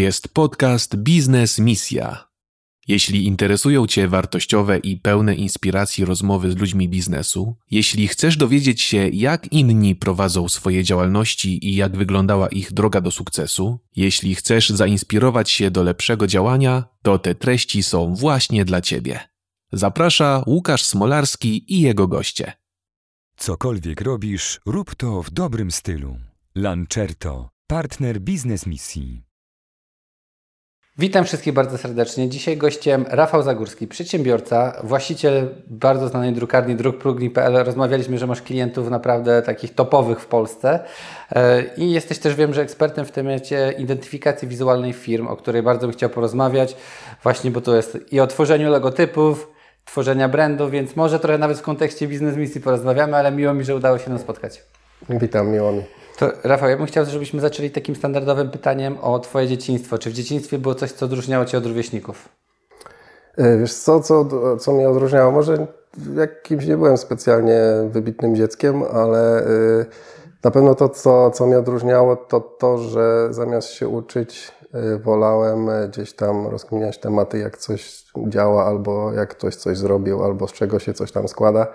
jest podcast Biznes Misja. Jeśli interesują Cię wartościowe i pełne inspiracji rozmowy z ludźmi biznesu, jeśli chcesz dowiedzieć się, jak inni prowadzą swoje działalności i jak wyglądała ich droga do sukcesu, jeśli chcesz zainspirować się do lepszego działania, to te treści są właśnie dla Ciebie. Zaprasza Łukasz Smolarski i jego goście. Cokolwiek robisz, rób to w dobrym stylu. Lancerto, partner biznes misji. Witam wszystkich bardzo serdecznie. Dzisiaj gościem Rafał Zagórski, przedsiębiorca, właściciel bardzo znanej drukarni drukprugni.pl. Rozmawialiśmy, że masz klientów naprawdę takich topowych w Polsce e, i jesteś też, wiem, że ekspertem w temacie identyfikacji wizualnej firm, o której bardzo bym chciał porozmawiać, właśnie bo to jest i o tworzeniu logotypów, tworzenia brandu, więc może trochę nawet w kontekście biznes misji porozmawiamy, ale miło mi, że udało się nam spotkać. Witam, miło mi. To Rafał, ja bym chciał, żebyśmy zaczęli takim standardowym pytaniem o Twoje dzieciństwo. Czy w dzieciństwie było coś, co odróżniało Cię od rówieśników? E, wiesz co, co, co mnie odróżniało? Może jakimś nie byłem specjalnie wybitnym dzieckiem, ale e, na pewno to, co, co mnie odróżniało, to to, że zamiast się uczyć, e, wolałem gdzieś tam rozkminiać tematy, jak coś działa, albo jak ktoś coś zrobił, albo z czego się coś tam składa.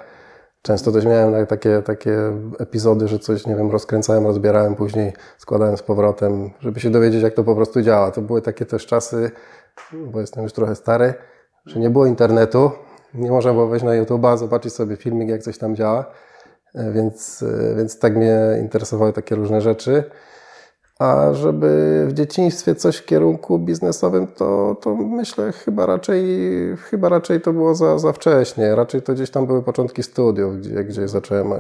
Często też miałem takie, takie epizody, że coś, nie wiem, rozkręcałem, rozbierałem, później składałem z powrotem, żeby się dowiedzieć, jak to po prostu działa. To były takie też czasy, bo jestem już trochę stary, że nie było internetu, nie można było wejść na YouTube'a, zobaczyć sobie filmik, jak coś tam działa, e, więc, e, więc tak mnie interesowały takie różne rzeczy. A żeby w dzieciństwie coś w kierunku biznesowym, to, to myślę chyba raczej, chyba raczej to było za, za wcześnie. Raczej to gdzieś tam były początki studiów, gdzie, gdzie zacząłem e,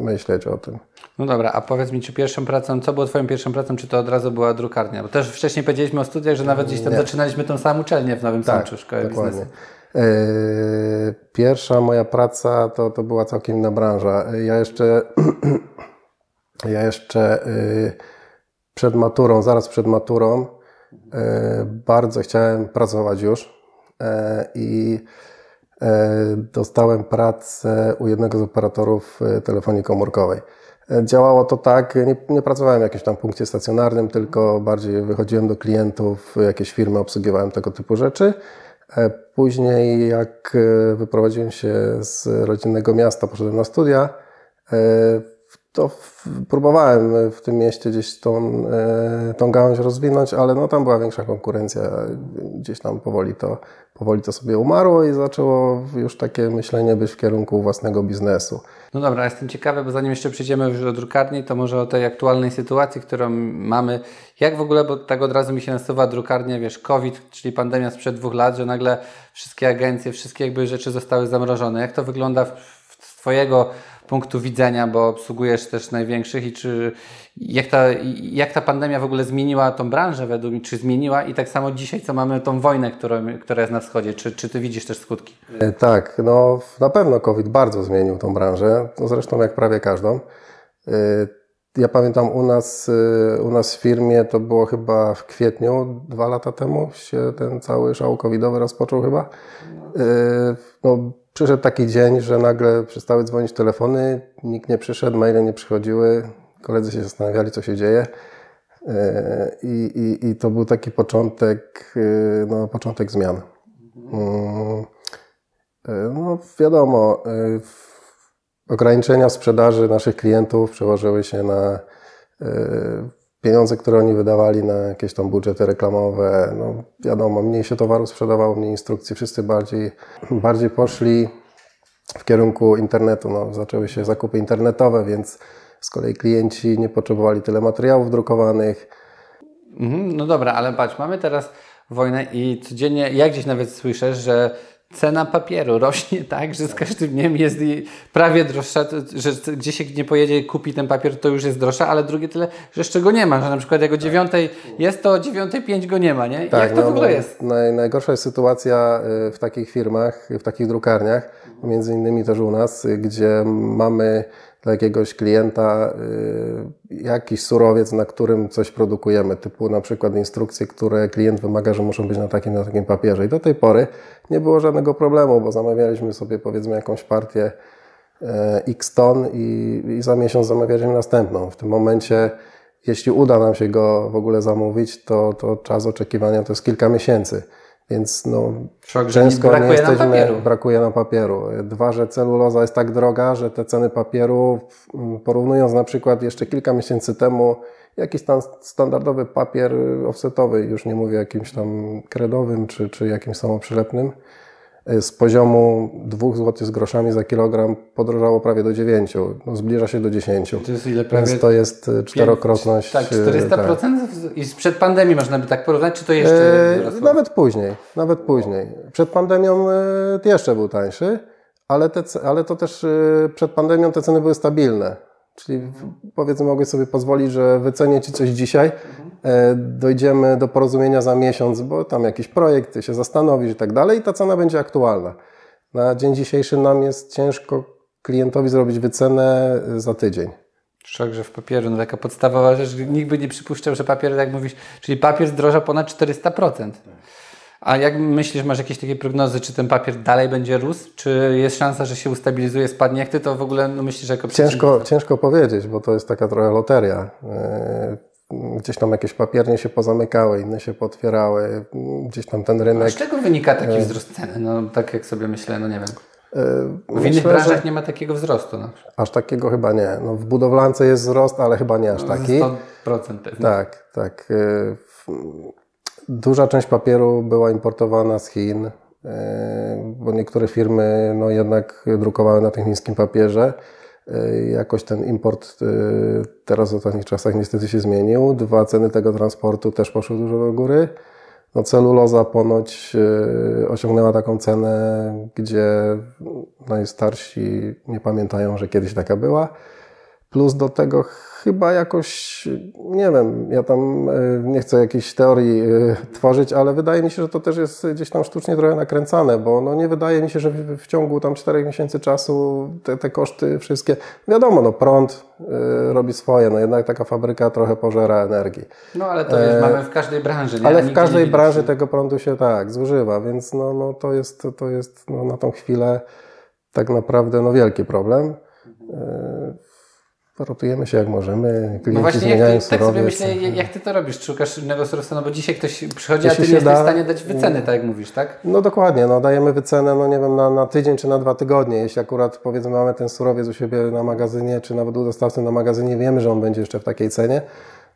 myśleć o tym. No dobra, a powiedz mi, czy pierwszą pracą, co było Twoją pierwszą pracą, czy to od razu była drukarnia? Bo też wcześniej powiedzieliśmy o studiach, że nawet gdzieś tam Nie. zaczynaliśmy tą samą uczelnię w Nowym tak, Sączu, Szkołę dokładnie. Biznesu. E, pierwsza moja praca to, to była całkiem inna branża. Ja jeszcze ja jeszcze y, przed maturą, zaraz przed maturą, e, bardzo chciałem pracować już e, i e, dostałem pracę u jednego z operatorów telefonii komórkowej. Działało to tak, nie, nie, pracowałem w jakimś tam punkcie stacjonarnym, tylko bardziej wychodziłem do klientów, jakieś firmy obsługiwałem tego typu rzeczy. Później, jak wyprowadziłem się z rodzinnego miasta, poszedłem na studia to próbowałem w tym mieście gdzieś tą, e, tą gałąź rozwinąć, ale no tam była większa konkurencja. Gdzieś tam powoli to, powoli to sobie umarło i zaczęło już takie myślenie być w kierunku własnego biznesu. No dobra, jestem ciekawy, bo zanim jeszcze przejdziemy już do drukarni, to może o tej aktualnej sytuacji, którą mamy. Jak w ogóle, bo tak od razu mi się nasuwa drukarnia, wiesz, COVID, czyli pandemia sprzed dwóch lat, że nagle wszystkie agencje, wszystkie jakby rzeczy zostały zamrożone. Jak to wygląda z Twojego punktu widzenia, bo obsługujesz też największych i czy jak ta, jak ta pandemia w ogóle zmieniła tą branżę według mnie, czy zmieniła i tak samo dzisiaj, co mamy tą wojnę, którą, która jest na wschodzie, czy, czy Ty widzisz też skutki? E, tak, no na pewno COVID bardzo zmienił tą branżę, no zresztą jak prawie każdą. E, ja pamiętam u nas, e, u nas w firmie to było chyba w kwietniu, dwa lata temu się ten cały szał covidowy rozpoczął chyba. No, Przyszedł taki dzień, że nagle przestały dzwonić telefony, nikt nie przyszedł, maile nie przychodziły, koledzy się zastanawiali, co się dzieje. E, I, i, i to był taki początek, e, no, początek zmian. E, no, wiadomo, ograniczenia sprzedaży naszych klientów przełożyły się na pieniądze, które oni wydawali na jakieś tam budżety reklamowe, no wiadomo, mniej się towaru sprzedawało, mniej instrukcji, wszyscy bardziej, bardziej poszli w kierunku internetu, no, zaczęły się zakupy internetowe, więc z kolei klienci nie potrzebowali tyle materiałów drukowanych. Mhm, no dobra, ale patrz, mamy teraz wojnę i codziennie, jak gdzieś nawet słyszę, że cena papieru rośnie tak, że z każdym dniem jest prawie droższa, że gdzie się nie pojedzie kupi ten papier, to już jest droższa, ale drugie tyle, że jeszcze go nie ma, że na przykład jak o dziewiątej jest, to o dziewiątej pięć go nie ma, nie? Tak, jak to no, w ogóle jest? Naj, najgorsza jest sytuacja y, w takich firmach, w takich drukarniach, między innymi też u nas, gdzie mamy dla jakiegoś klienta y, jakiś surowiec, na którym coś produkujemy, typu na przykład instrukcje, które klient wymaga, że muszą być na takim, na takim papierze. I do tej pory nie było żadnego problemu, bo zamawialiśmy sobie powiedzmy jakąś partię y, x ton i, i za miesiąc zamawialiśmy następną. W tym momencie jeśli uda nam się go w ogóle zamówić, to, to czas oczekiwania to jest kilka miesięcy. Więc no, Szok, często brakuje nie nam jesteśmy, papieru. brakuje nam papieru. Dwa, że celuloza jest tak droga, że te ceny papieru, mm, porównując na przykład jeszcze kilka miesięcy temu, jakiś tam standardowy papier offsetowy, już nie mówię jakimś tam kredowym czy, czy jakimś samoprzylepnym, z poziomu 2 zł z groszami za kilogram podrożało prawie do 9, no zbliża się do 10. To jest ile prawie? Więc to jest y, czterokrotność. Tak, y, 400% tak. i sprzed pandemii można by tak porównać, czy to jeszcze E, wzrosło? Nawet później, nawet później. Przed pandemią e, jeszcze był tańszy, ale, te, ale to też e, przed pandemią te ceny były stabilne. Czyli powiedzmy mogę sobie pozwolić, że wycenię Ci coś dzisiaj, e, dojdziemy do porozumienia za miesiąc, bo tam jakiś projekt, Ty się zastanowisz i tak dalej i ta cena będzie aktualna. Na dzień dzisiejszy nam jest ciężko klientowi zrobić wycenę e, za tydzień. Szok, że w papieru, no taka podstawowa rzecz, że nikt by nie przypuszczał, że papier, jak mówisz, czyli papier zdroża ponad 400%. A jak myślisz, masz jakieś takie prognozy, czy ten papier dalej będzie rósł, czy jest szansa, że się ustabilizuje, spadnie? Jak ty to w ogóle no, myślisz jako Ciężko, ciężko powiedzieć, bo to jest taka trochę loteria. Yy, Gdzieś tam jakieś papiernie się pozamykały, inne się potwierały. Gdzieś tam ten A rynek. z czego wynika taki wzrost ceny? No tak jak sobie myślę, no nie wiem. yy, W innych myślę, branżach że nie ma takiego wzrostu. No. Aż takiego chyba nie. No, w budowlance jest wzrost, ale chyba nie aż taki. 100% pewnie. Tak, tak. Duża część papieru była importowana z Chin, yy, bo niektóre firmy no, jednak drukowały na tym chińskim papierze. Yy, Jakoś ten import yy, teraz w ostatnich czasach niestety się zmienił. Dwa, ceny tego transportu też poszły dużo do góry. No, celuloza ponoć osiągnęła taką cenę, gdzie najstarsi nie pamiętają, że kiedyś taka była. Plus do tego chyba jakoś, nie wiem, ja tam e, nie chcę jakiejś teorii e, tworzyć, ale wydaje mi się, że to też jest gdzieś tam sztucznie trochę nakręcane, bo no nie wydaje mi się, że w, ciągu tam czterech miesięcy czasu te, te koszty wszystkie, wiadomo, no prąd e, robi swoje, no jednak taka fabryka trochę pożera energii. No ale to wiesz, mamy w każdej branży. Nie? Ale w każdej branży tego prądu się tak zużywa, więc no, no to jest, to jest no, na tą chwilę tak naprawdę no, wielki problem. E, Rotujemy się jak możemy, klienci No właśnie, zmieniają jak ty, tak sobie surowiec. myślę, jak ty to robisz? Szukasz innego surowca, no bo dzisiaj ktoś przychodzi, a ty nie jesteś da- w stanie dać wyceny, tak jak mówisz, tak? No dokładnie, no dajemy wycenę, no nie wiem, na, na tydzień czy na dwa tygodnie. Jeśli akurat powiedzmy mamy ten surowiec u siebie na magazynie, czy nawet u dostawcy na magazynie, wiemy, że on będzie jeszcze w takiej cenie,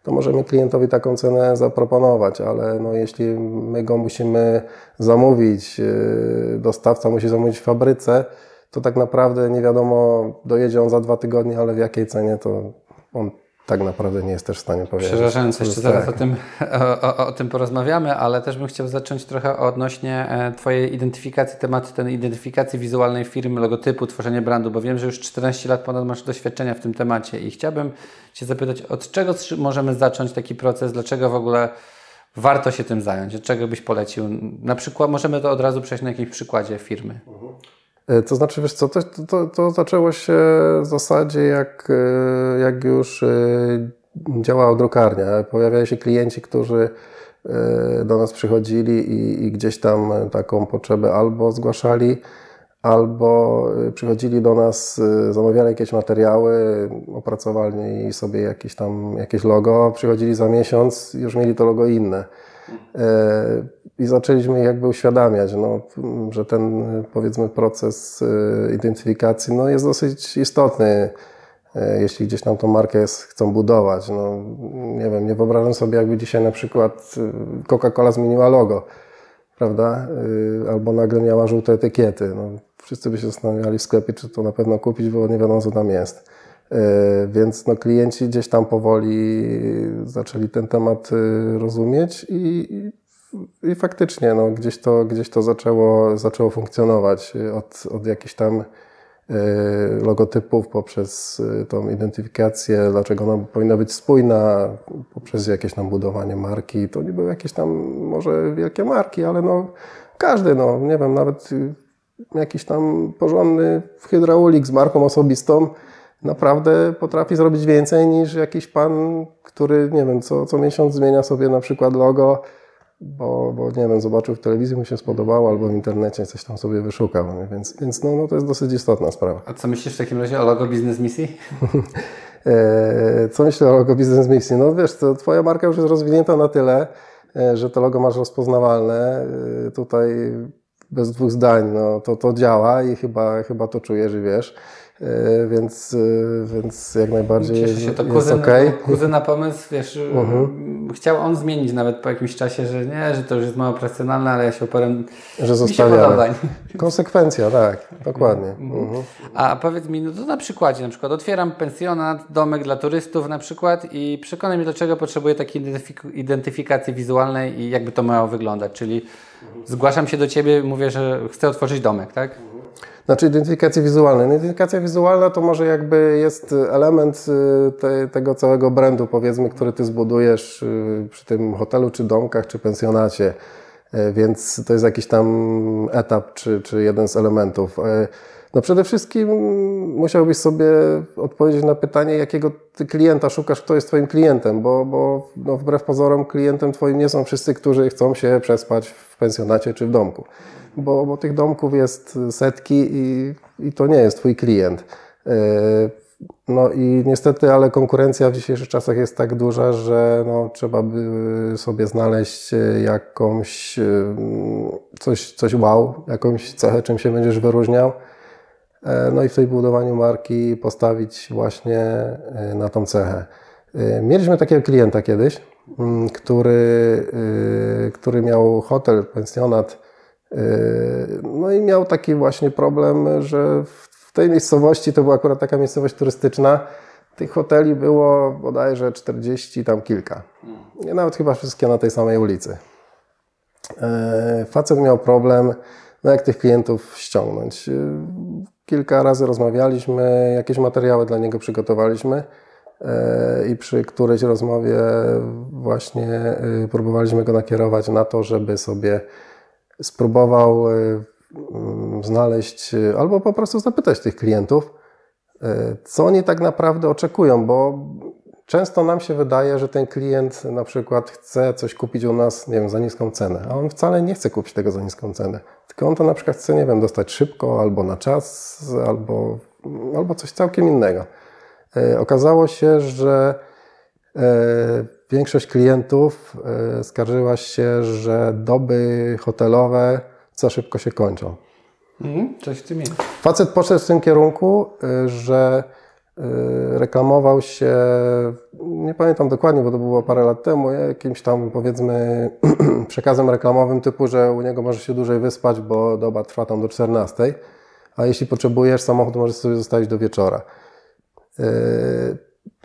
to możemy klientowi taką cenę zaproponować, ale no jeśli my go musimy zamówić, yy, dostawca musi zamówić w fabryce, to tak naprawdę nie wiadomo, dojedzie on za dwa tygodnie, ale w jakiej cenie, to on tak naprawdę nie jest też w stanie powiedzieć. Przerażające, jeszcze zaraz tak. o tym, o, o, o tym porozmawiamy, ale też bym chciał zacząć trochę odnośnie e, Twojej identyfikacji, tematu tej identyfikacji wizualnej firmy, logotypu, tworzenie brandu, bo wiem, że już 14 lat ponad masz doświadczenia w tym temacie i chciałbym Cię zapytać, od czego możemy zacząć taki proces, dlaczego w ogóle warto się tym zająć, od czego byś polecił? Na przykład, możemy to od razu przejść na jakimś przykładzie firmy. E, To znaczy, wiesz co, to, to, to zaczęło się w zasadzie jak, e, jak już e, działała drukarnia. Pojawiali się klienci, którzy e, do nas przychodzili i, i gdzieś tam taką potrzebę albo zgłaszali, albo e, przychodzili do nas, e, zamawiali jakieś materiały, opracowali sobie jakieś tam jakieś logo, przychodzili za miesiąc, już mieli to logo inne. E, I zaczęliśmy jakby uświadamiać, no, że ten powiedzmy proces e, identyfikacji no, jest dosyć istotny, e, jeśli gdzieś tam tą markę s- chcą budować. No, nie wiem, nie wyobrażam sobie jakby dzisiaj na przykład Coca-Cola zmieniła logo, prawda? Albo nagle miała żółte etykiety. No, wszyscy by się zastanawiali w sklepie, czy to na pewno kupić, bo nie wiadomo co tam jest. E, Więc no, klienci gdzieś tam powoli zaczęli ten temat e, rozumieć i, i, faktycznie no, gdzieś to, gdzieś to zaczęło, zaczęło funkcjonować od, od jakichś tam e, logotypów poprzez tą identyfikację, dlaczego ona powinna być spójna, poprzez jakieś tam budowanie marki. To nie były jakieś tam może wielkie marki, ale no każdy, no nie wiem, nawet jakiś tam porządny hydraulik z marką osobistą naprawdę potrafi zrobić więcej niż jakiś pan, który, nie wiem, co, co miesiąc zmienia sobie na przykład logo, bo, bo nie wiem, zobaczył w telewizji, mu się spodobało, albo w internecie coś tam sobie wyszukał, nie? więc, więc no, no, to jest dosyć istotna sprawa. A co myślisz w takim razie o logo biznes misji? E, co myślę o logo Business Mixi? No wiesz, to twoja marka już jest rozwinięta na tyle, e, że to logo masz rozpoznawalne. E, tutaj bez dwóch zdań, no to, to działa i chyba, chyba to czujesz i wiesz. E, więc, e, więc jak najbardziej Cieszę się, to jest kuzyn, kuzyna pomysł, wiesz, Mhm. chciał on zmienić nawet po jakimś czasie, że nie, że to już jest mało profesjonalne, ale ja się oparłem, Że zostawiamy. Konsekwencja, tak, dokładnie. Mhm. A powiedz mi, no to na przykładzie, na przykład otwieram pensjonat, domek dla turystów na przykład i przekonaj mnie, dlaczego potrzebuję takiej identyfik- identyfikacji wizualnej i jakby to miało wyglądać, czyli zgłaszam się do Ciebie, mówię, że chcę otworzyć domek, tak? Znaczy identyfikacja wizualna. Identyfikacja wizualna to może jakby jest element y, te, tego całego brandu, powiedzmy, który ty zbudujesz y, przy tym hotelu, czy domkach, czy pensjonacie. Y, Więc to jest jakiś tam etap, czy, czy jeden z elementów. No przede wszystkim musiałbyś sobie odpowiedzieć na pytanie, jakiego ty klienta szukasz, kto jest twoim klientem, bo, bo no wbrew pozorom klientem twoim nie są wszyscy, którzy chcą się przespać w pensjonacie czy w domku bo, bo tych domków jest setki i, i to nie jest Twój klient. Yy, No i niestety, ale konkurencja w dzisiejszych czasach jest tak duża, że no, trzeba by sobie znaleźć e, jakąś coś, coś wow, jakąś cechę, czym się będziesz wyróżniał. E, No i w tej budowaniu marki postawić właśnie na tą cechę. Mieliśmy takiego klienta kiedyś, mm, który, który miał hotel, pensjonat, no i miał taki właśnie problem, że w tej miejscowości, to była akurat taka miejscowość turystyczna, tych hoteli było bodajże 40 tam kilka. Nawet chyba wszystkie na tej samej ulicy. E, Facet miał problem, no jak tych klientów ściągnąć. E, Kilka razy rozmawialiśmy, jakieś materiały dla niego przygotowaliśmy i przy którejś rozmowie właśnie próbowaliśmy go nakierować na to, żeby sobie spróbował e, mm, znaleźć e, albo po prostu zapytać tych klientów, e, co oni tak naprawdę oczekują, bo często nam się wydaje, że ten klient na przykład chce coś kupić u nas, nie wiem, za niską cenę, a on wcale nie chce kupić tego za niską cenę, tylko on to na przykład chce, nie wiem, dostać szybko, albo na czas, albo, albo coś całkiem innego. Okazało się, że większość klientów e, skarżyła się, że doby hotelowe za szybko się kończą. Mhm, coś w tym jest. Facet poszedł w tym kierunku, y, że y, reklamował się, nie pamiętam dokładnie, bo to było parę lat temu, jakimś tam powiedzmy przekazem reklamowym typu, że u niego może się dłużej wyspać, bo doba trwa tam do 14, a jeśli potrzebujesz, samochód możesz sobie zostawić do wieczora.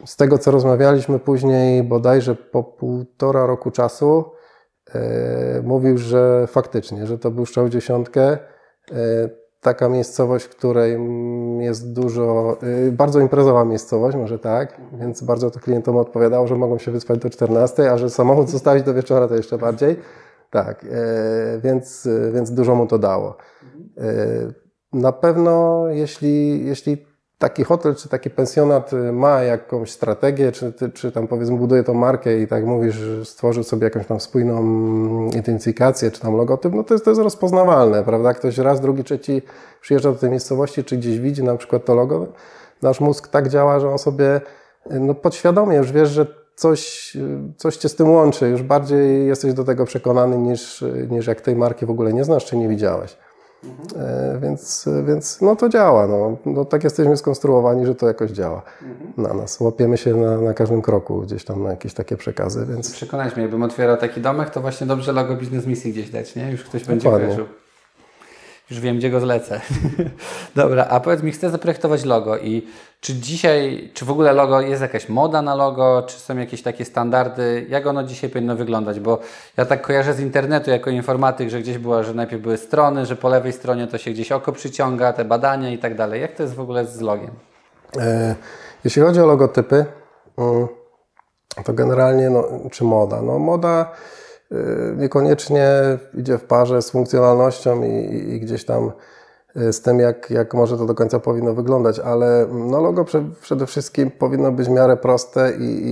Z tego, co rozmawialiśmy później, bodajże po półtora roku czasu, y, mówił, że faktycznie, że to był strzał w dziesiątkę. Y, Taka miejscowość, której jest dużo, y, bardzo imprezowa miejscowość, może tak, więc bardzo to klientom odpowiadało, że mogą się wyspać do 14, a że samochód zostawić do wieczora to jeszcze bardziej. Tak, więc, więc dużo mu to dało. Na pewno, jeśli, jeśli taki hotel czy taki pensjonat y, ma jakąś strategię, czy, czy tam powiedzmy buduje tą markę i tak mówisz, stworzył sobie jakąś tam spójną mm, identyfikację, czy tam logotyp, no to jest, to jest rozpoznawalne, prawda? Ktoś raz, drugi, trzeci przyjeżdża do tej miejscowości, czy gdzieś widzi na przykład to logo, nasz mózg tak działa, że on sobie y, no podświadomie już wiesz, że coś, y, coś cię z tym łączy, już bardziej jesteś do tego przekonany niż, niż jak tej marki w ogóle nie znasz, czy nie widziałeś. E, Więc, więc no to działa. No. No, tak jesteśmy skonstruowani, że to jakoś działa na nas. Łapiemy się na, na każdym kroku gdzieś tam na jakieś takie przekazy, więc Przekonać mnie, jakbym otwierał taki domek, to właśnie dobrze logo biznes misji gdzieś dać, nie? Już ktoś będzie Dokładnie. kojarzył. Już wiem, gdzie go zlecę. Dobra, a powiedz mi, chcę zaprojektować logo i czy dzisiaj, czy w ogóle logo, jest jakaś moda na logo, czy są jakieś takie standardy, jak ono dzisiaj powinno wyglądać, bo ja tak kojarzę z internetu jako informatyk, że gdzieś było, że najpierw były strony, że po lewej stronie to się gdzieś oko przyciąga, te badania i tak dalej. Jak to jest w ogóle z logiem? E, Jeśli chodzi o logotypy, mm, to generalnie, no, czy moda? No, moda niekoniecznie idzie w parze z funkcjonalnością i, i- gdzieś tam y, z tym, jak, jak może to do końca powinno wyglądać, ale no, logo prze, przede wszystkim powinno być w miarę proste i,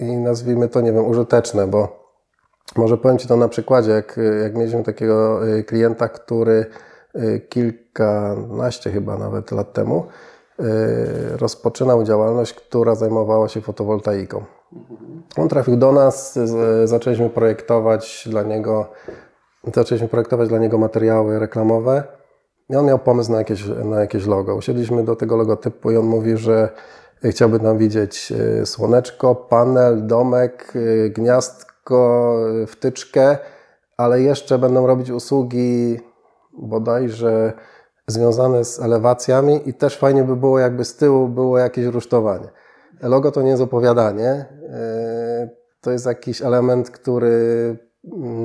i, i nazwijmy to, nie wiem, użyteczne, bo może powiem Ci to na przykładzie, jak, jak mieliśmy takiego y, klienta, który y, kilkanaście chyba nawet lat temu rozpoczynał działalność, która zajmowała się fotowoltaiką. On trafił do nas, zaczęliśmy projektować dla niego, zaczęliśmy projektować dla niego materiały reklamowe i on miał pomysł na jakieś, na jakieś logo. Usiedliśmy do tego logotypu i on mówi, że chciałby tam widzieć e, słoneczko, panel, domek, e, gniazdko, e, wtyczkę, ale jeszcze będą robić usługi bodajże związane z elewacjami i też fajnie by było, jakby z tyłu było jakieś rusztowanie. Logo to nie jest opowiadanie, to jest jakiś element, który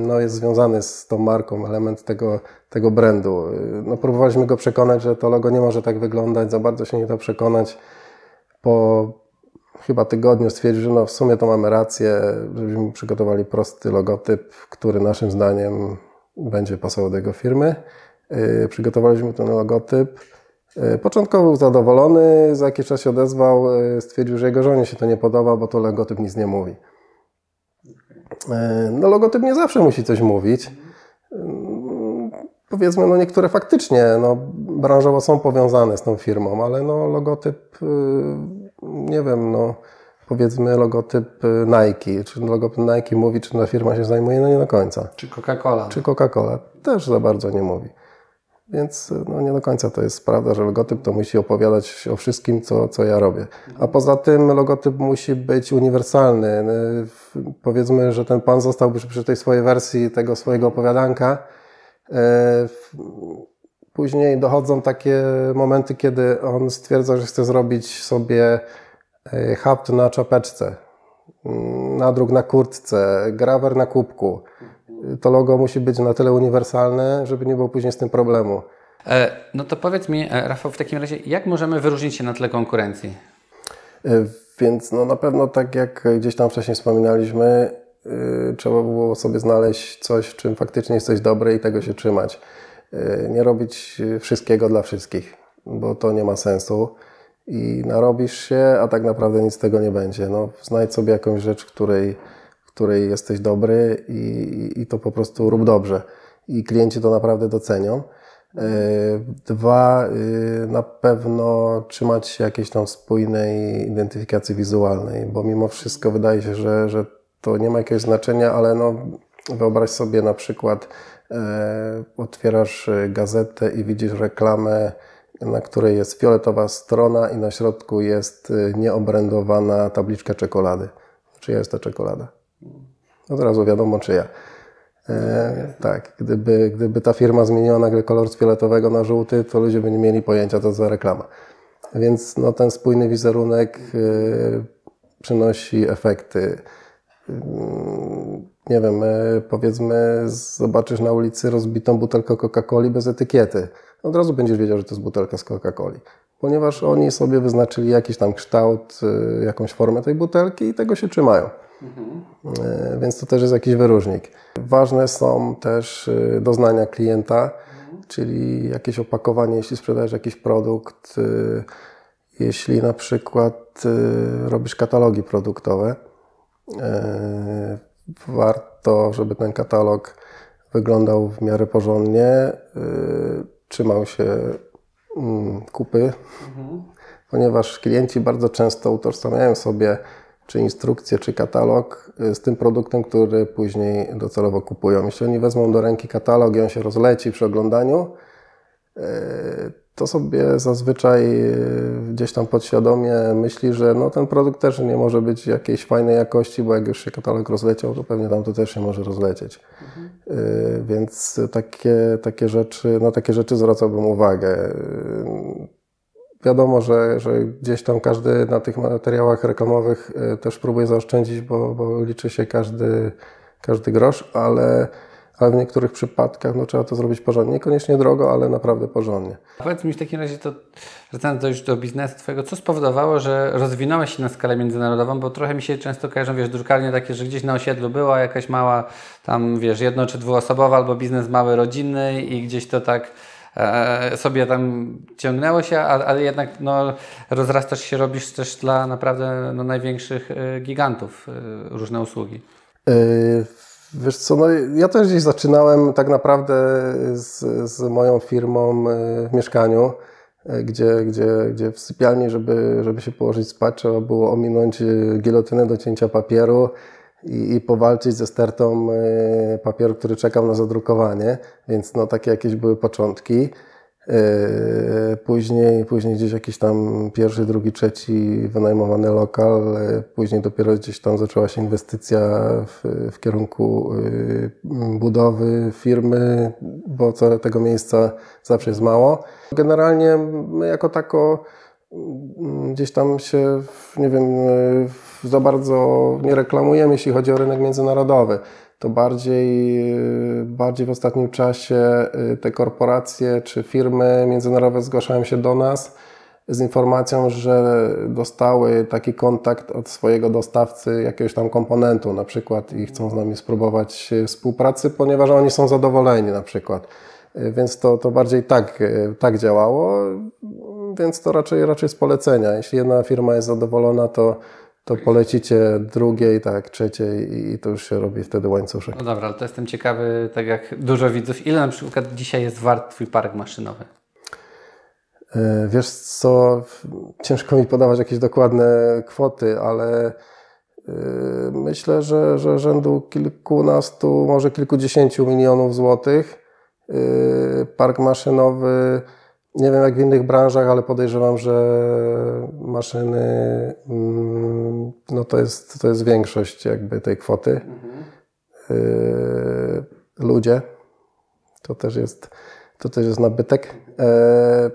no, jest związany z tą marką, element tego, tego brandu. No, próbowaliśmy go przekonać, że to logo nie może tak wyglądać, za bardzo się nie da przekonać. Po chyba tygodniu stwierdził, że no, w sumie to mamy rację, żebyśmy przygotowali prosty logotyp, który naszym zdaniem będzie pasował do jego firmy. Yy, przygotowaliśmy ten logotyp. Yy, początkowo był zadowolony, za jakiś czas się odezwał, yy, stwierdził, że jego żonie się to nie podoba, bo to logotyp nic nie mówi. E, no logotyp nie zawsze musi coś mówić. Powiedzmy, no niektóre faktycznie no, branżowo są powiązane z tą firmą, ale no logotyp, nie wiem, no powiedzmy logotyp Nike, czy logotyp Nike mówi, czy ta firma się zajmuje, no nie do końca. Czy Coca-Cola. Czy Coca-Cola też za bardzo nie mówi. Więc no, nie do końca to jest prawda, że logotyp to musi opowiadać o wszystkim, co, co ja robię. A poza tym logotyp musi być uniwersalny. Powiedzmy, że ten pan zostałby przy tej swojej wersji tego swojego opowiadanka. E, później dochodzą takie momenty, kiedy on stwierdza, że chce zrobić sobie e, hapt na czapeczce, nadruk na kurtce, grawer na kubku to logo musi być na tyle uniwersalne, żeby nie było później z tym problemu. E, no to powiedz mi, e, Rafał, w takim razie, jak możemy wyróżnić się na tle konkurencji? E, więc no na pewno tak jak gdzieś tam wcześniej wspominaliśmy, trzeba było sobie znaleźć coś, w czym faktycznie jesteś dobry i tego się trzymać. Nie robić wszystkiego dla wszystkich, bo to nie ma sensu i narobisz się, a tak naprawdę nic z tego nie będzie. No, znajdź sobie jakąś rzecz, której której jesteś dobry i, i to po prostu rób dobrze. I klienci to naprawdę docenią. E, dwa, e, na pewno trzymać się jakiejś tam spójnej identyfikacji wizualnej, bo mimo wszystko wydaje się, że, że to nie ma jakiegoś znaczenia, ale no, wyobraź sobie na przykład, e, otwierasz gazetę i widzisz reklamę, na której jest fioletowa strona i na środku jest nieobrędowana tabliczka czekolady. Czyja jest ta czekolada? Od razu wiadomo czyja. E, tak, gdyby, gdyby ta firma zmieniła nagle kolor z fioletowego na żółty, to ludzie by nie mieli pojęcia, co to za reklama. Więc no, ten spójny wizerunek y, przynosi efekty. Y, nie wiem, y, powiedzmy, zobaczysz na ulicy rozbitą butelkę Coca-Coli bez etykiety. Od razu będziesz wiedział, że to jest butelka z Coca-Coli. Ponieważ oni sobie wyznaczyli jakiś tam kształt, jakąś formę tej butelki i tego się trzymają. Mhm. Więc to też jest jakiś wyróżnik. Ważne są też e, doznania klienta, mhm. czyli jakieś opakowanie, jeśli sprzedajesz jakiś produkt, e, jeśli na przykład robisz katalogi produktowe, warto, żeby ten katalog wyglądał w miarę porządnie, trzymał się mm, kupy, mhm. ponieważ klienci bardzo często utożsamiają sobie czy instrukcję, czy katalog y, z tym produktem, który później docelowo kupują. Jeśli oni wezmą do ręki katalog i on się rozleci przy oglądaniu, y, to sobie zazwyczaj y, gdzieś tam podświadomie myśli, że no ten produkt też nie może być jakiejś fajnej jakości, bo jak już się katalog rozleciał, to pewnie tam to też się może rozlecieć. Mhm. Więc takie, takie rzeczy, na takie rzeczy zwracałbym uwagę wiadomo, że, że gdzieś tam każdy na tych materiałach reklamowych e, też próbuje zaoszczędzić, bo, bo liczy się każdy, każdy grosz, ale, ale w niektórych przypadkach no, trzeba to zrobić porządnie. Niekoniecznie drogo, ale naprawdę porządnie. A powiedz mi w takim razie, to wracając do, już do biznesu Twojego, co spowodowało, że rozwinąłeś się na skalę międzynarodową? Bo trochę mi się często kojarzą, wiesz, drukarnie takie, że gdzieś na osiedlu była jakaś mała, tam wiesz, jedno czy dwuosobowa albo biznes mały, rodzinny i gdzieś to tak sobie tam ciągnęło się, ale jednak no, rozrastasz się, robisz też dla naprawdę no, największych e, gigantów e, różne usługi. Wiesz co, no ja też gdzieś zaczynałem tak naprawdę z, z moją firmą w mieszkaniu. e, gdzie, gdzie, gdzie w sypialni, żeby, żeby się położyć spać, trzeba było ominąć gilotynę do cięcia papieru i, i powalczyć ze stertą papieru, który czekał na zadrukowanie, więc no takie jakieś były początki. Yy, później, później gdzieś jakiś tam pierwszy, drugi, trzeci wynajmowany lokal. Yy, później dopiero gdzieś tam zaczęła się inwestycja w, w kierunku budowy firmy, bo tego miejsca zawsze jest mało. Generalnie my jako tako gdzieś tam się, nie wiem, za bardzo nie reklamujemy, jeśli chodzi o rynek międzynarodowy to bardziej, bardziej w ostatnim czasie y, te korporacje czy firmy międzynarodowe zgłaszają się do nas z informacją, że dostały taki kontakt od swojego dostawcy jakiegoś tam komponentu na przykład i chcą z nami spróbować współpracy, ponieważ oni są zadowoleni na przykład. Y, więc to, to bardziej tak, y, tak działało, więc to raczej, raczej z polecenia. Jeśli jedna firma jest zadowolona, to, to polecicie drugiej, tak, trzeciej i to już się robi wtedy łańcuszek. No dobra, ale to jestem ciekawy, tak jak dużo widzów, ile na przykład dzisiaj jest wart Twój park maszynowy? E, wiesz co, ciężko mi podawać jakieś dokładne kwoty, ale e, myślę, że, że rzędu kilkunastu, może kilkudziesięciu milionów złotych. E, park maszynowy nie wiem jak w innych branżach, ale podejrzewam, że maszyny, mm, no to jest, to jest większość jakby tej kwoty. Mhm. Ludzie, to też jest, to też jest nabytek. E,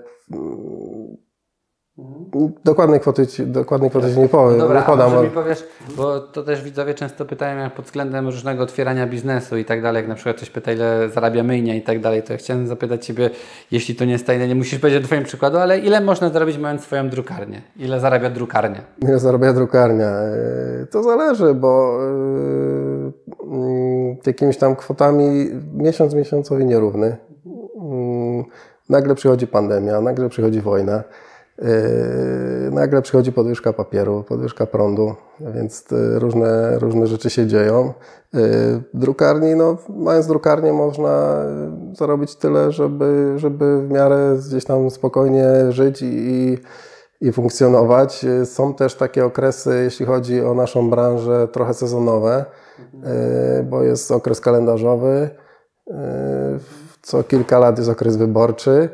Dokładnej kwoty, dokładnej kwoty nie powiem. No dobra, nie podam. Może mi powiesz, bo to też widzowie często pytają jak pod względem różnego otwierania biznesu i tak dalej, jak na przykład ktoś pyta ile zarabia myjnia i tak dalej, to ja chciałem zapytać Ciebie, jeśli to nie jest tajne, nie musisz powiedzieć o Twoim przykładu, ale ile można zarobić mając swoją drukarnię? Ile zarabia drukarnia? Ile zarabia drukarnia? E, to zależy, bo yy, jakimiś tam kwotami miesiąc miesiącowi nierówny. Yy, nagle przychodzi pandemia, nagle przychodzi wojna. Yy, nagle przychodzi podwyżka papieru, podwyżka prądu, więc różne, różne rzeczy się dzieją. Yy, drukarni, no, mając drukarnię można zarobić tyle, żeby, żeby w miarę gdzieś tam spokojnie żyć i, i funkcjonować. Są też takie okresy, jeśli chodzi o naszą branżę, trochę sezonowe, yy, bo jest okres kalendarzowy, co kilka lat jest okres wyborczy.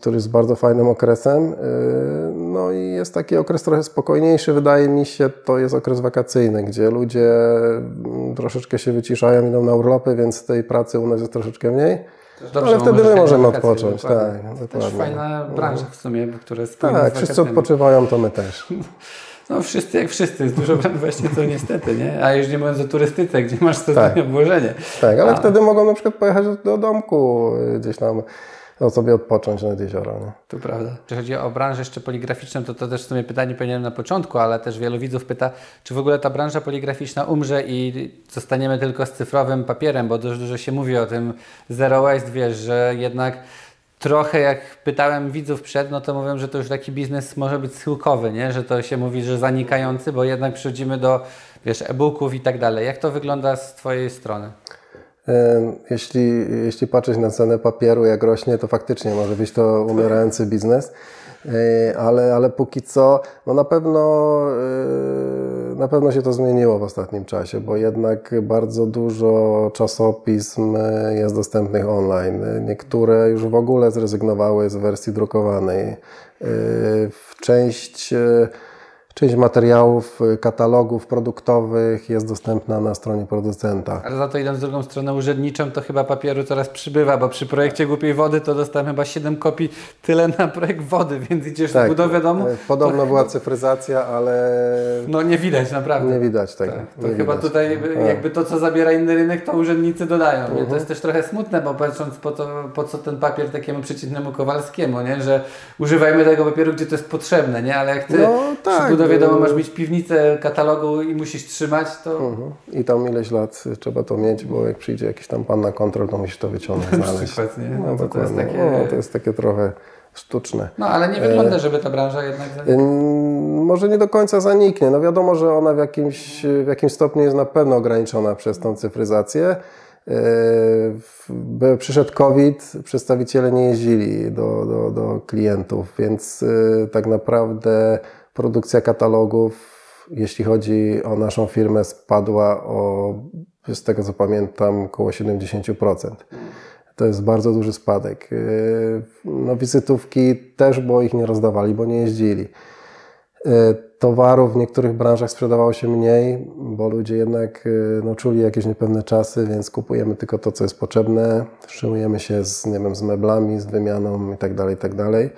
Który jest bardzo fajnym okresem. Y, no i jest taki okres trochę spokojniejszy, wydaje mi się, to jest okres wakacyjny, gdzie ludzie mm, troszeczkę się wyciszają, idą na urlopy, więc tej pracy u nas jest troszeczkę mniej. Dobrze, ale wtedy my możemy odpocząć. Tak, dokładnie. To też fajna branża w sumie, która jest Tak, wszyscy odpoczywają, to my też. No wszyscy jak wszyscy, jest dużo właśnie to niestety, nie? A już nie mówiąc o turystyce, gdzie masz to tak. obłożenie. Tak, ale A. wtedy mogą na przykład pojechać do domku gdzieś tam no, sobie odpocząć nad jeziora. Nie? To prawda. Jeśli chodzi o branżę jeszcze poligraficzną, to to też w sumie pytanie powinienem na początku, ale też wielu widzów pyta, czy w ogóle ta branża poligraficzna umrze i zostaniemy tylko z cyfrowym papierem, bo dużo, dużo się mówi o tym zero waste, wiesz, że jednak trochę jak pytałem widzów przed, no to mówią, że to już taki biznes może być schyłkowy, nie? że to się mówi, że zanikający, bo jednak przechodzimy do wiesz, e-booków i tak dalej. Jak to wygląda z Twojej strony? Jeśli, jeśli patrzeć na cenę papieru, jak rośnie, to faktycznie może być to umierający biznes, e, ale, ale póki co, no na pewno, e, na pewno się to zmieniło w ostatnim czasie, bo jednak bardzo dużo czasopism jest dostępnych online. Niektóre już w ogóle zrezygnowały z wersji drukowanej. E, część Część materiałów, y, katalogów produktowych jest dostępna na stronie producenta. Ale za to idąc w drugą stronę urzędniczą, to chyba papieru coraz przybywa, bo przy projekcie Głupiej Wody to dostałem chyba 7 kopii, tyle na projekt wody, więc idziesz tak, w budowę domu. E, podobno była cyfryzacja, ale... No nie widać naprawdę. Nie widać tego. Tak, to nie chyba widać. tutaj jakby to, co zabiera inny rynek, to urzędnicy dodają. -huh. To jest też trochę smutne, bo patrząc po, to, po co ten papier takiemu przeciętnemu Kowalskiemu, nie? że używajmy tego papieru, gdzie to jest potrzebne, nie? ale jak ty no, tak, to wiadomo, masz mieć piwnicę katalogu i musisz trzymać, to... Mhm. I tam ileś lat trzeba to mieć, bo jak przyjdzie jakiś tam pan na kontrol, to musisz to wyciągnąć, znaleźć. przykład, nie? No, no to, jest takie... no, to jest takie trochę sztuczne. No ale nie wygląda, żeby ta branża jednak zanikła. Może nie do końca zaniknie. No wiadomo, że ona w jakimś, w jakimś stopniu jest na pewno ograniczona przez tą cyfryzację. By przyszedł COVID, przedstawiciele nie jeździli do, do, do klientów, więc tak naprawdę produkcja katalogów, jeśli chodzi o naszą firmę, spadła o, z tego co pamiętam, około 70%. To jest bardzo duży spadek. No, wizytówki też, bo ich nie rozdawali, bo nie jeździli. Towarów w niektórych branżach sprzedawało się mniej, bo ludzie jednak no, czuli jakieś niepewne czasy, więc kupujemy tylko to, co jest potrzebne. Wstrzymujemy się z, nie wiem, z meblami, z wymianą itd., tak itd.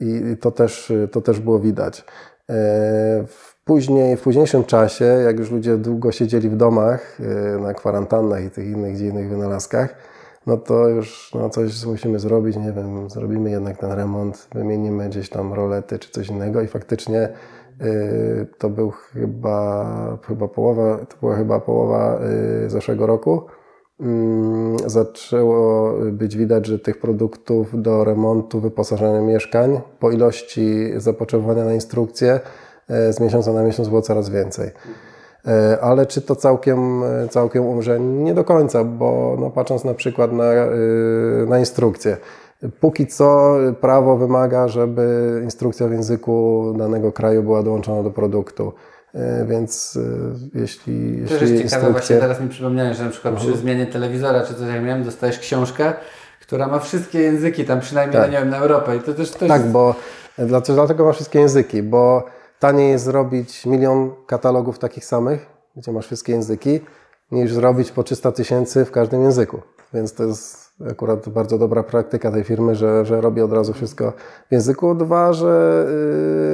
I to też, to też było widać. Później, w późniejszym czasie, jak już ludzie długo siedzieli w domach, na kwarantannach i tych innych dziwnych wynalazkach, no to już no coś musimy zrobić, nie wiem, zrobimy jednak ten remont, wymienimy gdzieś tam rolety czy coś innego i faktycznie y, to był chyba, chyba połowa, to była chyba połowa zeszłego roku. Y, zaczęło być widać, że tych produktów do remontu, wyposażenia mieszkań po ilości zapotrzebowania na instrukcje z miesiąca na miesiąc było coraz więcej. E, ale czy to całkiem, całkiem umrze? Nie do końca, bo no, patrząc na przykład na, e, na instrukcję, Póki co prawo wymaga, żeby instrukcja w języku danego kraju była dołączona do produktu. E, więc jeśli. To jest ciekawe, właśnie teraz mi przypomniałeś, że na przykład przy mhm. zmianie telewizora czy coś jak miałem, dostajesz książkę, która ma wszystkie języki, tam przynajmniej tak. nie wiem, na Europę. I to też, też... Tak, bo dlatego ma wszystkie języki, bo Taniej jest zrobić milion katalogów takich samych, gdzie masz wszystkie języki, niż zrobić po 300 tysięcy w każdym języku. Więc to jest akurat bardzo dobra praktyka tej firmy, że, że robi od razu wszystko w języku. Dwa, że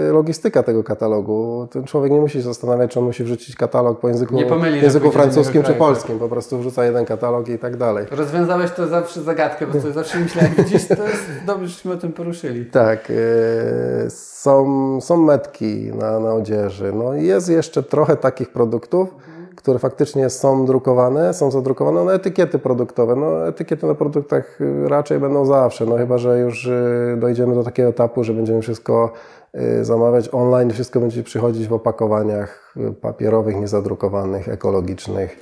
yy, logistyka tego katalogu. Ten człowiek nie musi się zastanawiać, czy on musi wrzucić katalog po języku, pomyli, języku francuskim czy polskim. Po prostu wrzuca jeden katalog i tak dalej. Rozwiązałeś to zawsze zagadkę, bo to zawsze myślałem, gdzieś to jest dobrze, żeśmy o tym poruszyli. Tak. Yy, są, są metki na, na odzieży. No jest jeszcze trochę takich produktów, które faktycznie są drukowane, są zadrukowane, no etykiety produktowe. No etykiety na produktach y, raczej będą zawsze, no chyba, że już y, dojdziemy do takiego etapu, że będziemy wszystko y, zamawiać online, wszystko będzie przychodzić w opakowaniach papierowych, niezadrukowanych, ekologicznych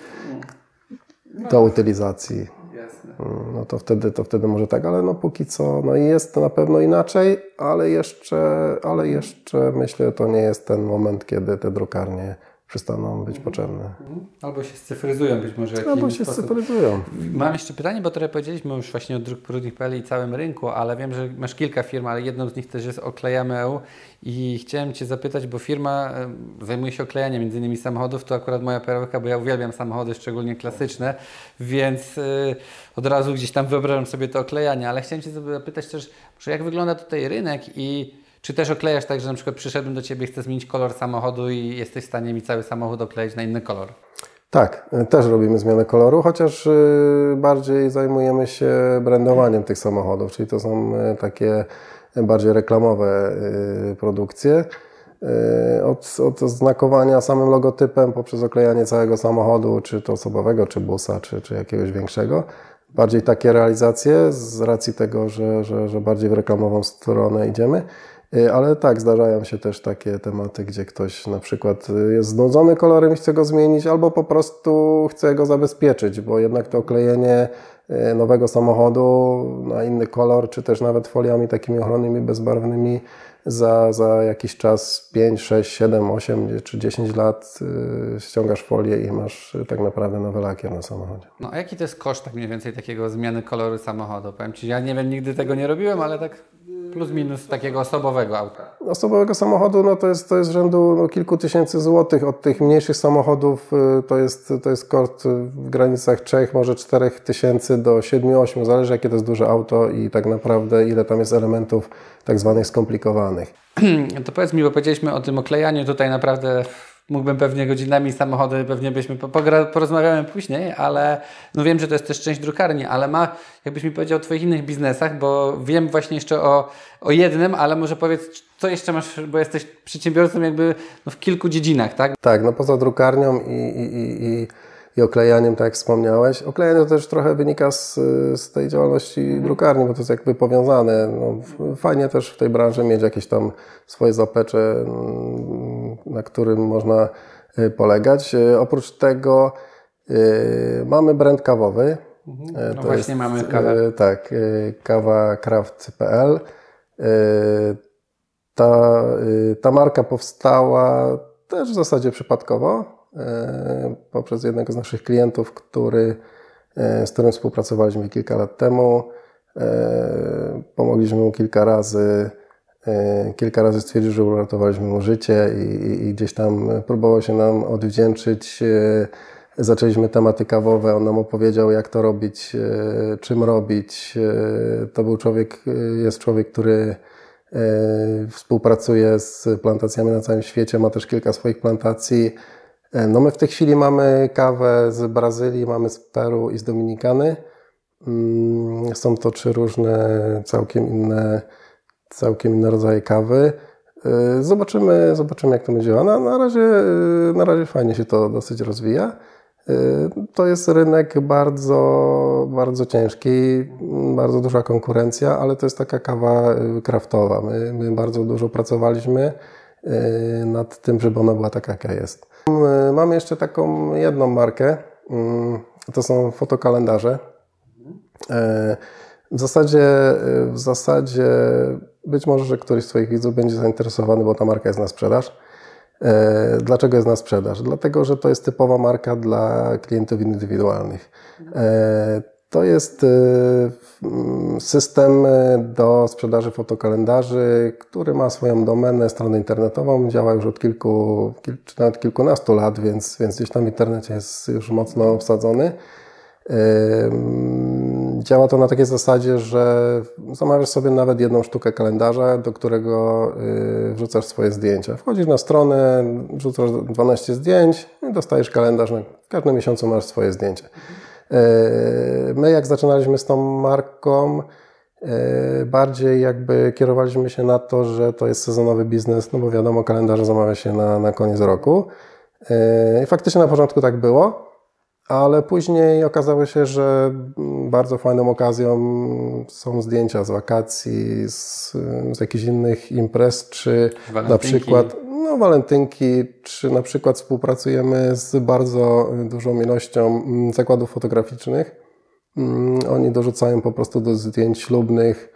do utylizacji. Mm, no to wtedy, to wtedy może tak, ale no póki co, no jest na pewno inaczej, ale jeszcze, ale jeszcze myślę, to nie jest ten moment, kiedy te drukarnie przestaną być potrzebne. Mhm. Albo się scyfryzują być może. Albo się sposób. scyfryzują. Mam jeszcze pytanie, bo trochę powiedzieliśmy już właśnie o druk.pl i całym rynku, ale wiem, że masz kilka firm, ale jedną z nich też jest Oklejamy EU i chciałem Cię zapytać, bo firma zajmuje się oklejaniem między innymi samochodów, to akurat moja perełka, bo ja uwielbiam samochody, szczególnie klasyczne, więc y, od razu gdzieś tam wyobrażam sobie to oklejanie, ale chciałem Cię zapytać też, jak wygląda tutaj rynek i czy też oklejasz tak, że na przykład przyszedłem do Ciebie, chcę zmienić kolor samochodu i jesteś w stanie mi cały samochód okleić na inny kolor? Tak, też robimy zmianę koloru, chociaż y, bardziej zajmujemy się brandowaniem tych samochodów, czyli to są y, takie bardziej reklamowe produkcje. Od, od znakowania samym logotypem poprzez oklejanie całego samochodu, czy to osobowego, czy busa, czy, czy jakiegoś większego. Bardziej takie realizacje z racji tego, że, że, że bardziej w reklamową stronę idziemy. Y, ale tak, zdarzają się też takie tematy, gdzie ktoś na przykład y, jest znudzony kolorem i chce go zmienić, albo po prostu chce go zabezpieczyć, bo jednak to oklejenie y, nowego samochodu na inny kolor, czy też nawet foliami takimi ochronnymi, bezbarwnymi za, za jakiś czas 5, 6, 7, 8 czy 10 lat ściągasz folię i masz tak naprawdę nowy lakier na samochodzie. No a jaki to jest koszt tak mniej więcej takiego zmiany koloru samochodu? Powiem Ci, ja nie wiem, nigdy tego nie robiłem, ale tak Plus minus takiego osobowego auta. Osobowego samochodu no to, jest, to jest rzędu no, kilku tysięcy złotych. Od tych mniejszych samochodów y, to jest, to jest koszt w granicach 3, może 4 tysięcy do 7-8. Zależy jakie to jest duże auto i tak naprawdę ile tam jest elementów tak zwanych skomplikowanych. To powiedz mi, bo powiedzieliśmy o tym oklejaniu tutaj naprawdę mógłbym pewnie godzinami samochody, pewnie byśmy porozmawiamy później, ale no wiem, że to jest też część drukarni, ale ma, jakbyś mi powiedział o Twoich innych biznesach, bo wiem właśnie jeszcze o, o jednym, ale może powiedz, co jeszcze masz, bo jesteś przedsiębiorcą jakby no, w kilku dziedzinach, tak? Tak, no poza drukarnią i, i, i, i i oklejaniem, tak jak wspomniałeś. Oklejanie to też trochę wynika z, z tej działalności drukarni, bo to jest jakby powiązane. No, fajnie też w tej branży mieć jakieś tam swoje zapecze, mm, na którym można y, polegać. Y, oprócz tego Mamy brand kawowy. Mhm. No właśnie jest, mamy kawę. Tak, kawacraft.pl. Ta, ta marka powstała też w zasadzie przypadkowo poprzez jednego z naszych klientów, który, z którym współpracowaliśmy kilka lat temu. Pomogliśmy mu kilka razy E, kilka razy stwierdził, że uratowaliśmy mu życie i, i, gdzieś tam próbował się nam odwdzięczyć. E, zaczęliśmy tematy kawowe, on nam opowiedział, jak to robić, e, czym robić. To był człowiek, jest człowiek, który współpracuje z plantacjami na całym świecie, ma też kilka swoich plantacji. No my w tej chwili mamy kawę z Brazylii, mamy z Peru i z Dominikany. Mm, są to trzy różne, całkiem inne całkiem inne rodzaje kawy. Y, zobaczymy, zobaczymy jak to będzie. Na, na, razie, y, na razie fajnie się to dosyć rozwija. To jest rynek bardzo, bardzo ciężki, bardzo duża konkurencja, ale to jest taka kawa kraftowa. My, my bardzo dużo pracowaliśmy nad tym, żeby ona była taka, jaka jest. Mamy jeszcze taką jedną markę, to są fotokalendarze. W zasadzie, w zasadzie być może, że któryś z Twoich widzów będzie zainteresowany, bo ta marka jest na sprzedaż. E, dlaczego jest na sprzedaż? Dlatego, że to jest typowa marka dla klientów indywidualnych. To jest e, system do sprzedaży fotokalendarzy, który ma swoją domenę, stronę internetową. Działa już od kilku, czy nawet kilkunastu lat, więc, więc gdzieś tam w internecie jest już mocno wsadzony. Działa to na takiej zasadzie, że zamawiasz sobie nawet jedną sztukę kalendarza, do którego y, wrzucasz swoje zdjęcia. Wchodzisz na stronę, wrzucasz 12 zdjęć i dostajesz kalendarz. W każdym miesiącu masz swoje zdjęcie. My jak zaczynaliśmy z tą marką, bardziej jakby kierowaliśmy się na to, że to jest sezonowy biznes, no bo wiadomo, kalendarze zamawia się na, na koniec roku. I faktycznie na początku tak było ale później okazało się, że bardzo fajną okazją są zdjęcia z wakacji, z, z jakichś innych imprez, czy na przykład no, walentynki, czy na przykład współpracujemy z bardzo dużą ilością zakładów fotograficznych. Mm, oni dorzucają po prostu do zdjęć ślubnych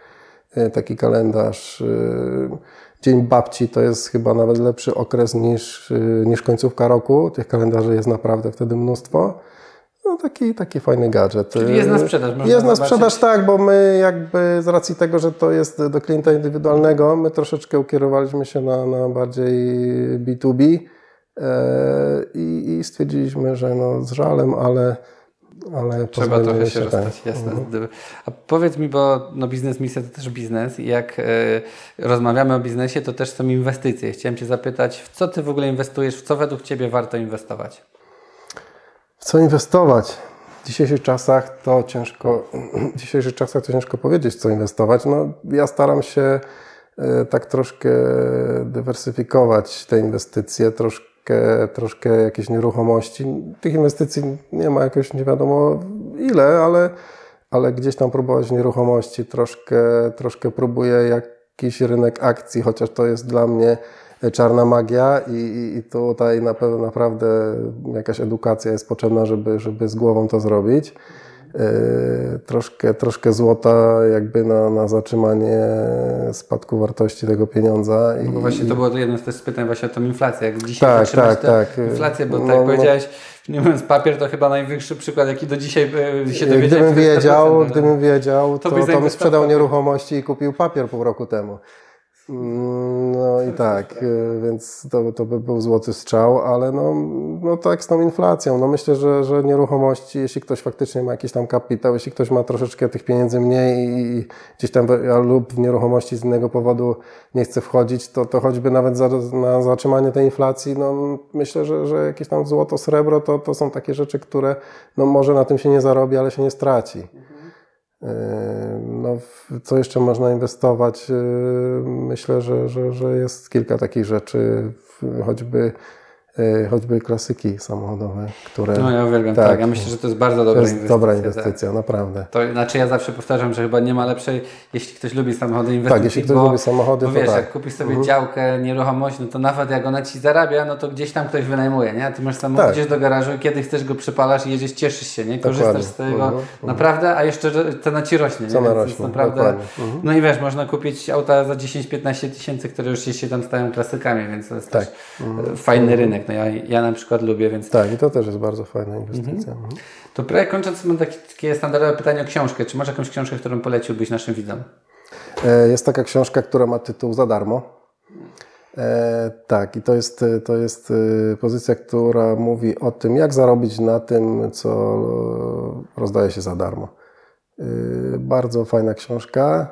e, taki kalendarz. E, Dzień Babci to jest chyba nawet lepszy okres niż, e, niż końcówka roku. Tych kalendarzy jest naprawdę wtedy mnóstwo. No taki, taki fajny gadżet. Czyli jest na sprzedaż. Można jest na sprzedaż, tak, bo my jakby z racji tego, że to jest do klienta indywidualnego, my troszeczkę ukierowaliśmy się na, na bardziej B2B e, i, i stwierdziliśmy, że no z żalem, ale ale Trzeba trochę się, rozstać, tak. jasne. Mhm. A powiedz mi, bo no, biznes misja to też biznes i jak y, rozmawiamy o biznesie, to też są inwestycje. Chciałem Cię zapytać, w co Ty w ogóle inwestujesz, w co według Ciebie warto inwestować? Co inwestować? W dzisiejszych czasach to ciężko, w dzisiejszych czasach to ciężko powiedzieć, co inwestować. No, ja staram się e, tak troszkę dywersyfikować te inwestycje, troszkę, troszkę jakieś nieruchomości. Tych inwestycji nie ma jakoś nie wiadomo ile, ale, ale gdzieś tam próbować nieruchomości, troszkę, troszkę próbuję jakiś rynek akcji, chociaż to jest dla mnie czarna magia i, i tutaj na pewno naprawdę jakaś edukacja jest potrzebna, żeby, żeby z głową to zrobić. Yy, troszkę, troszkę złota jakby na, na zatrzymanie spadku wartości tego pieniądza. No bo właśnie to było jedno z tych pytań właśnie o tą inflację. Jak dzisiaj tak, tak, tak. inflację, bo no, tak no, powiedziałeś, nie mówiąc papier to chyba najwyższy przykład, jaki do dzisiaj e, się dowiedziałem. Gdybym wiedział, gdybym wiedział, to, to, to bym sprzedał nieruchomości i kupił papier pół roku temu. Mm, no i tak, y, więc to, to by był złoty strzał, ale no, no tak z tą inflacją. No myślę, że, że nieruchomości, jeśli ktoś faktycznie ma jakiś tam kapitał, jeśli ktoś ma troszeczkę tych pieniędzy mniej i gdzieś tam lub w nieruchomości z innego powodu nie chce wchodzić, to, to choćby nawet za, na zatrzymanie tej inflacji, no myślę, że, że jakieś tam złoto, srebro to, to są takie rzeczy, które no może na tym się nie zarobi, ale się nie straci. No, co jeszcze można inwestować? Myślę, że, że, że jest kilka takich rzeczy, choćby y, choćby klasyki samochodowe, które... No ja uwielbiam, tak. Tak. Ja myślę, że to jest bardzo to dobra jest inwestycja. dobra tak. inwestycja, naprawdę. To znaczy ja zawsze powtarzam, że chyba nie ma lepszej, jeśli ktoś lubi samochody inwestycji. Tak, jeśli ktoś bo, lubi samochody, bo to wiesz, tak. jak kupisz sobie działkę, nieruchomość, no to nawet jak ona ci zarabia, no to gdzieś tam ktoś wynajmuje, nie? A ty masz samochód, Tak. idziesz do garażu i kiedy chcesz go przypalasz i jedziesz, cieszysz się, nie? Korzystasz Dokładnie. z tego Mhm, mhm. naprawdę, a jeszcze cena ci rośnie, nie? Cena Więc rośnie, naprawdę... Mhm. No i wiesz, można kupić auta za 10-15 tysięcy, które już się tam stają klasykami, więc to jest Tak. też e, fajny rynek. No ja, ja na przykład lubię, więc Tak, i to też jest bardzo fajna inwestycja. Mhm. to prawie kończąc mam takie, takie standardowe pytanie o książkę. Czy masz jakąś książkę, którą poleciłbyś naszym widzom? E, Jest taka książka, która ma tytuł Za darmo. E, tak, i to jest, to jest e, pozycja, która mówi o tym, jak zarobić na tym, co rozdaje się za darmo. Bardzo fajna książka.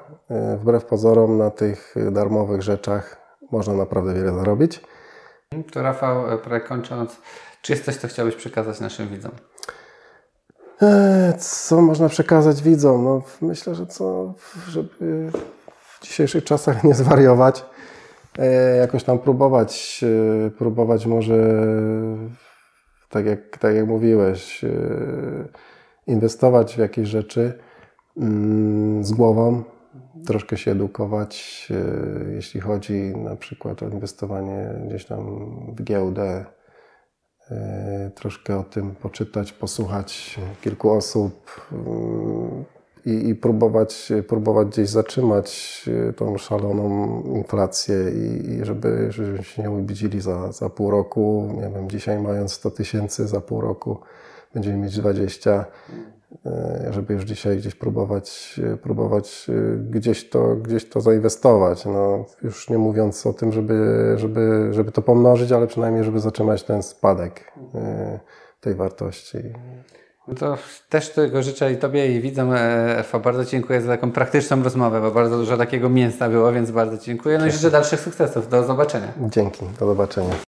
Wbrew pozorom, na tych darmowych rzeczach można naprawdę wiele zarobić. To Rafał, e, prawie kończąc, czy jest coś, co chciałbyś przekazać naszym widzom? E, Co można przekazać widzom? No, myślę, że co, żeby w dzisiejszych czasach nie zwariować, e, jakoś tam próbować, próbować może, tak jak, tak jak mówiłeś, inwestować w jakieś rzeczy mm, z głową, troszkę się edukować, e, jeśli chodzi na przykład o inwestowanie gdzieś tam w giełdę, E, troszkę o tym poczytać, posłuchać kilku osób mm, i, i próbować, próbować gdzieś zatrzymać e, tą szaloną inflację i, i żeby, żeby się nie ubidzili za, za pół roku. Nie wiem, dzisiaj mając 100 tysięcy, za pół roku będziemy mieć 20 e, żeby już dzisiaj gdzieś próbować, próbować e, gdzieś to, gdzieś to zainwestować. No, już nie mówiąc o tym, żeby, żeby, żeby to pomnożyć, ale przynajmniej, żeby zatrzymać ten spadek e, tej wartości. No to też tego życzę i Tobie i widzom e, Efa. Bardzo dziękuję za taką praktyczną rozmowę, bo bardzo dużo takiego mięsa było, więc bardzo dziękuję. No i życzę dalszych sukcesów. Do zobaczenia. Dzięki, do zobaczenia.